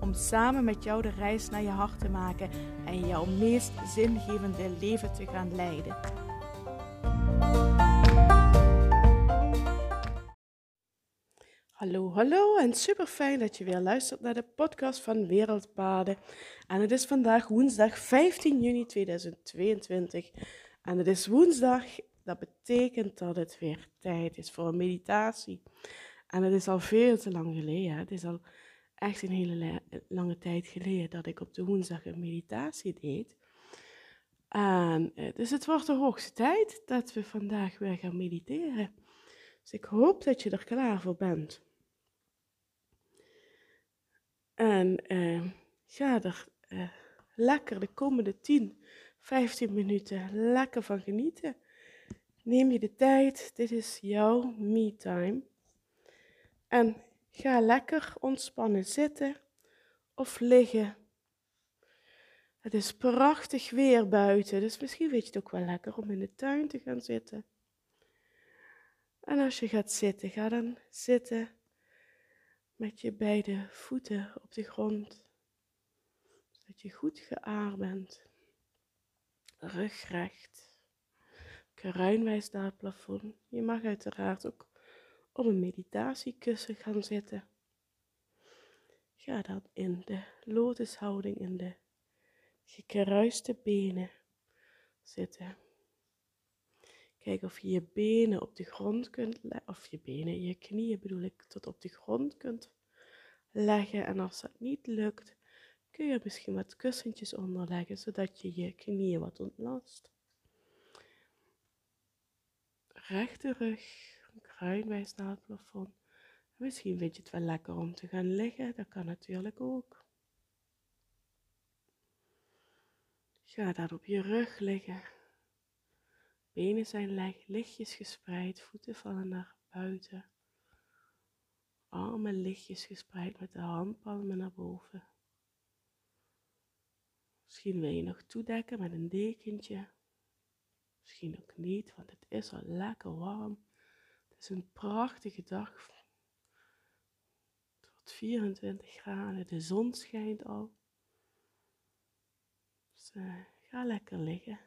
Om samen met jou de reis naar je hart te maken en jouw meest zingevende leven te gaan leiden. Hallo, hallo en super fijn dat je weer luistert naar de podcast van Wereldpaden. En het is vandaag woensdag 15 juni 2022. En het is woensdag, dat betekent dat het weer tijd is voor een meditatie. En het is al veel te lang geleden. Het is al echt een hele lange tijd geleden dat ik op de woensdag een meditatie deed. En eh, dus het wordt de hoogste tijd dat we vandaag weer gaan mediteren. Dus ik hoop dat je er klaar voor bent. En uh, ga er uh, lekker de komende 10, 15 minuten lekker van genieten. Neem je de tijd, dit is jouw me-time. En ga lekker ontspannen zitten of liggen. Het is prachtig weer buiten, dus misschien vind je het ook wel lekker om in de tuin te gaan zitten. En als je gaat zitten, ga dan zitten met je beide voeten op de grond. Zodat je goed geaard bent. Rug recht. Kruinwijs naar het plafond. Je mag uiteraard ook op een meditatiekussen gaan zitten. Ga dan in de lotushouding, in de gekruiste benen zitten. Kijk of je je benen op de grond kunt leggen, of je benen, je knieën bedoel ik, tot op de grond kunt leggen. En als dat niet lukt, kun je misschien wat kussentjes onderleggen, zodat je je knieën wat ontlast. Rechte rug, kruinwijs naar het plafond. Misschien vind je het wel lekker om te gaan liggen, dat kan natuurlijk ook. Ga dan op je rug liggen. Benen zijn lichtjes gespreid, voeten vallen naar buiten. Armen lichtjes gespreid met de handpalmen naar boven. Misschien wil je nog toedekken met een dekentje. Misschien ook niet, want het is al lekker warm. Het is een prachtige dag. Het wordt 24 graden, de zon schijnt al. Dus uh, ga lekker liggen.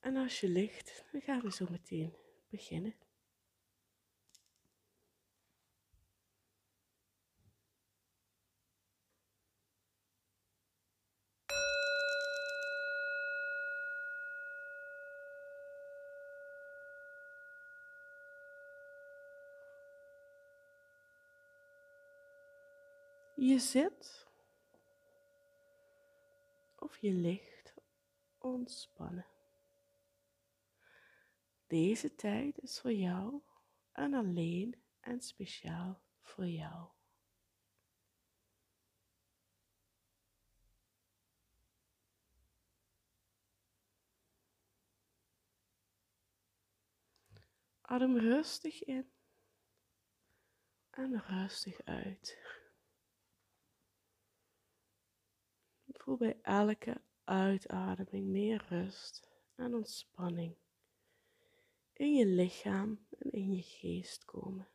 En als je ligt, dan gaan we zo meteen beginnen. Je zit of je ligt ontspannen. Deze tijd is voor jou en alleen en speciaal voor jou. Adem rustig in en rustig uit. Voel bij elke uitademing meer rust en ontspanning in je lichaam en in je geest komen.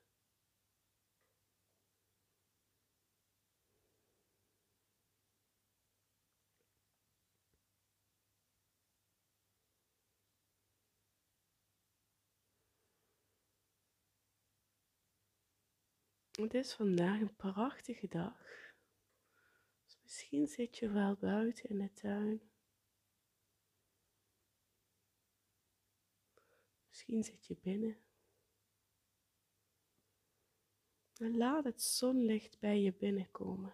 Het is vandaag een prachtige dag. Misschien zit je wel buiten in de tuin. Misschien zit je binnen. En laat het zonlicht bij je binnenkomen.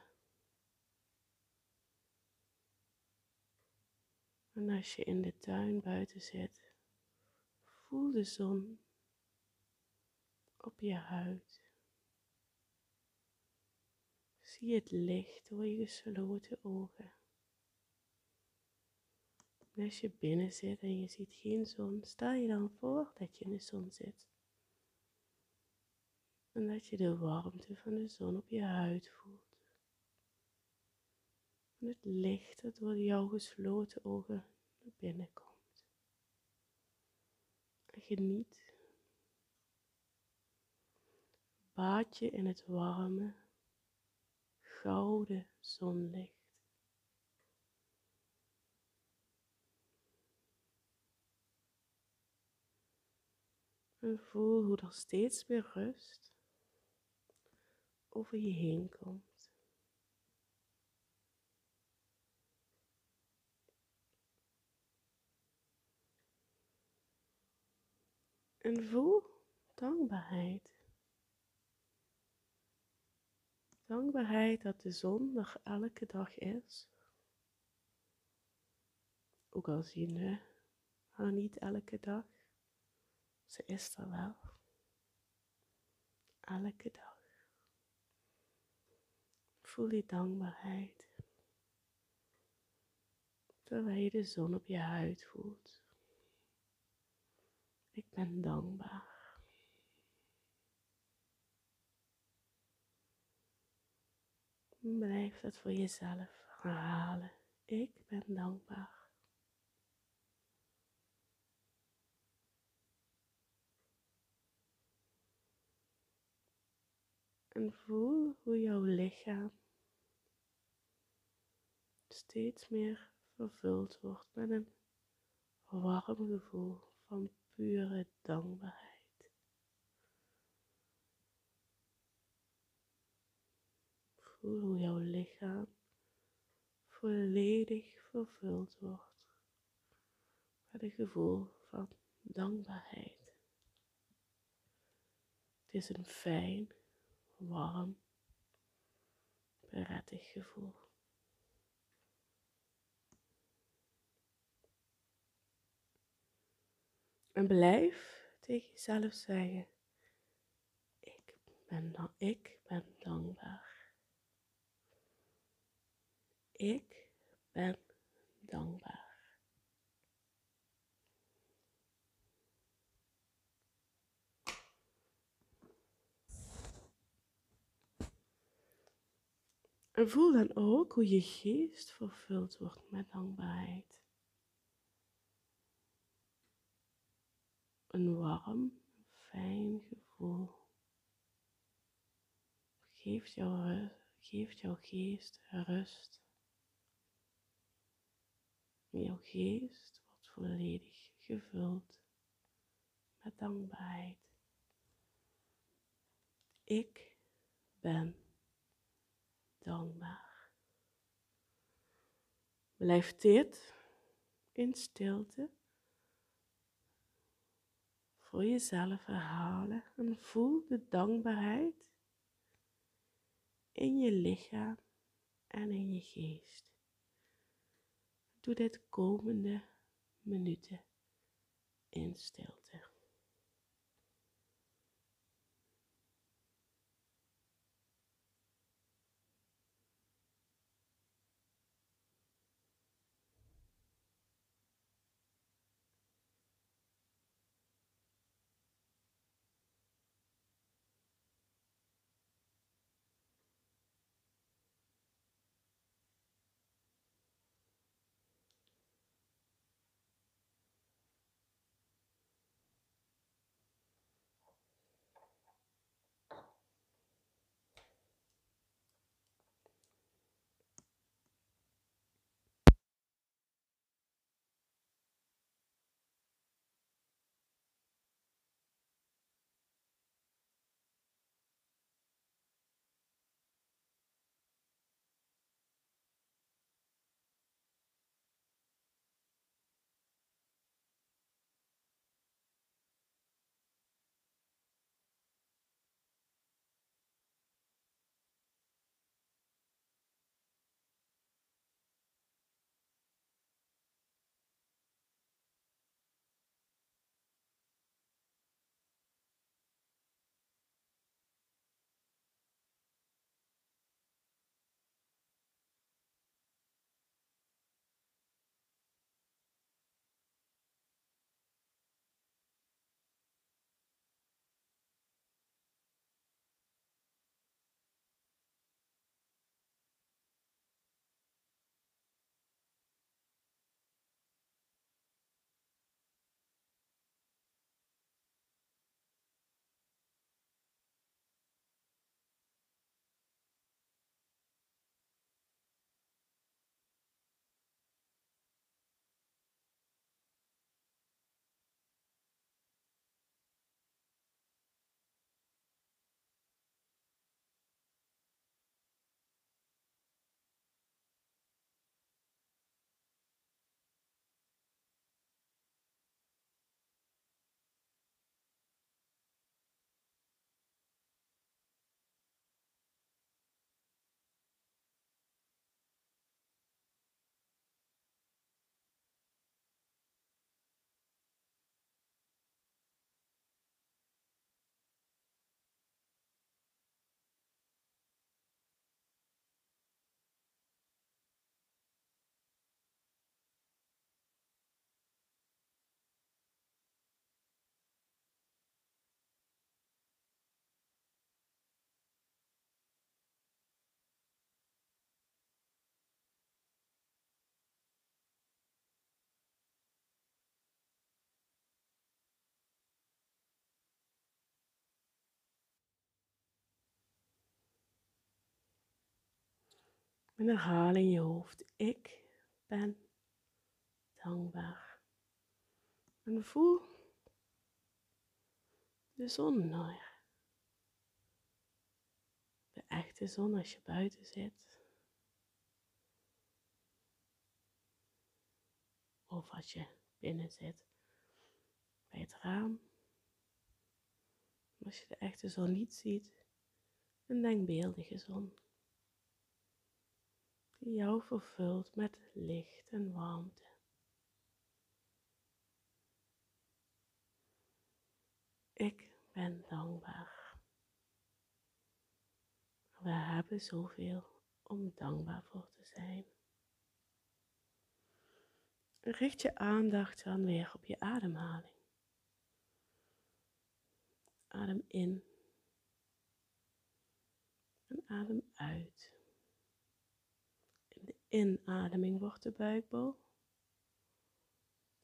En als je in de tuin buiten zit, voel de zon op je huid. Zie het licht door je gesloten ogen. En als je binnen zit en je ziet geen zon, stel je dan voor dat je in de zon zit. En dat je de warmte van de zon op je huid voelt. En het licht dat door jouw gesloten ogen naar binnen komt. En geniet. Baad je in het warme, gouden zonlicht. En voel hoe er steeds meer rust over je heen komt. En voel dankbaarheid. Dankbaarheid dat de zon er elke dag is. Ook al zien we haar niet elke dag. Ze is er wel. Elke dag. Voel die dankbaarheid. Terwijl je de zon op je huid voelt. Ik ben dankbaar. Blijf dat voor jezelf herhalen. Ik ben dankbaar. En voel hoe jouw lichaam steeds meer vervuld wordt met een warm gevoel van pure dankbaarheid. Voel hoe jouw lichaam volledig vervuld wordt met een gevoel van dankbaarheid. Het is een fijn warm, prettig gevoel. En blijf tegen jezelf zeggen, ik ben, ik ben dankbaar. Ik ben dankbaar. En voel dan ook hoe je geest vervuld wordt met dankbaarheid. Een warm, fijn gevoel. Geeft geeft jouw geest rust. En jouw geest wordt volledig gevuld met dankbaarheid. Ik ben dankbaar. Blijf dit in stilte voor jezelf herhalen en voel de dankbaarheid in je lichaam en in je geest. Doe dit komende minuten in. En herhaal in je hoofd, ik ben dankbaar. En voel de zon naar. De echte zon als je buiten zit. Of als je binnen zit bij het raam. Als je de echte zon niet ziet, een denkbeeldige zon. Jou vervult met licht en warmte. Ik ben dankbaar. We hebben zoveel om dankbaar voor te zijn. Richt je aandacht dan weer op je ademhaling. Adem in en adem uit. In de inademing wordt de buik bol.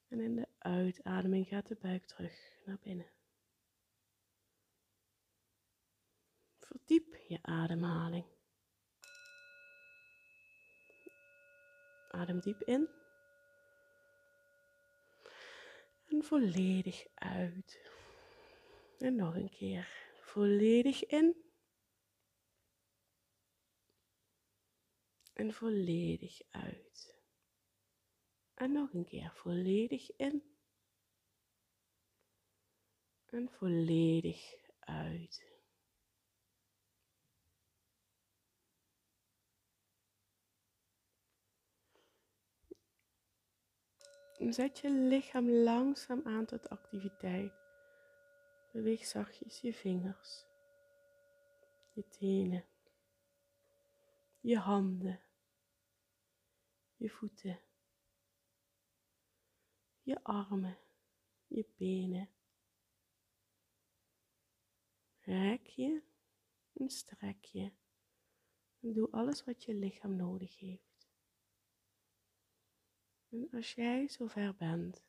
En in de uitademing gaat de buik terug naar binnen. Verdiep je ademhaling. Adem diep in. En volledig uit. En nog een keer. Volledig in. En volledig uit. En nog een keer volledig in. En volledig uit. Zet je lichaam langzaam aan tot activiteit. Beweeg zachtjes je vingers, je tenen, je handen, je voeten, je armen, je benen. Rek je en strek je. Doe alles wat je lichaam nodig heeft. En als jij zover bent,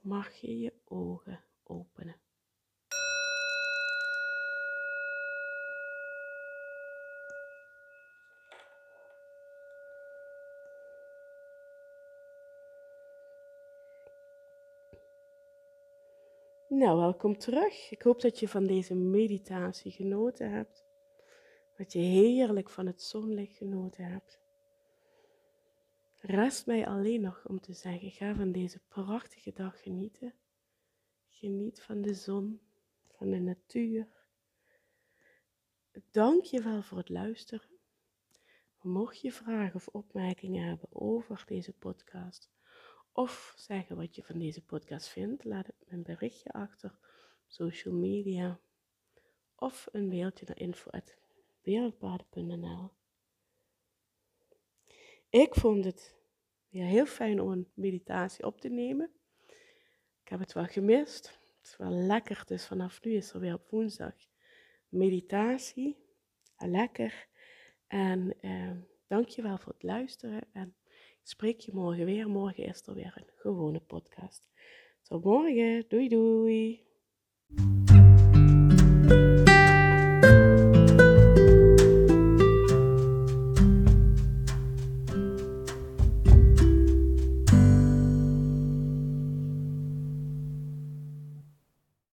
mag je je ogen openen. Nou, welkom terug. Ik hoop dat je van deze meditatie genoten hebt. Dat je heerlijk van het zonlicht genoten hebt. Rest mij alleen nog om te zeggen, ga van deze prachtige dag genieten. Geniet van de zon, van de natuur. Dank je wel voor het luisteren. Mocht je vragen of opmerkingen hebben over deze podcast, of zeggen wat je van deze podcast vindt, laat een berichtje achter op social media of een mailtje naar info.wereldpaden.nl. Ik vond het weer heel fijn om een meditatie op te nemen. Ik heb het wel gemist. Het is wel lekker, dus vanaf nu is er weer op woensdag meditatie. Lekker. En eh, dank je wel voor het luisteren. En spreek je morgen weer. Morgen is er weer een gewone podcast. Tot morgen. Doei doei.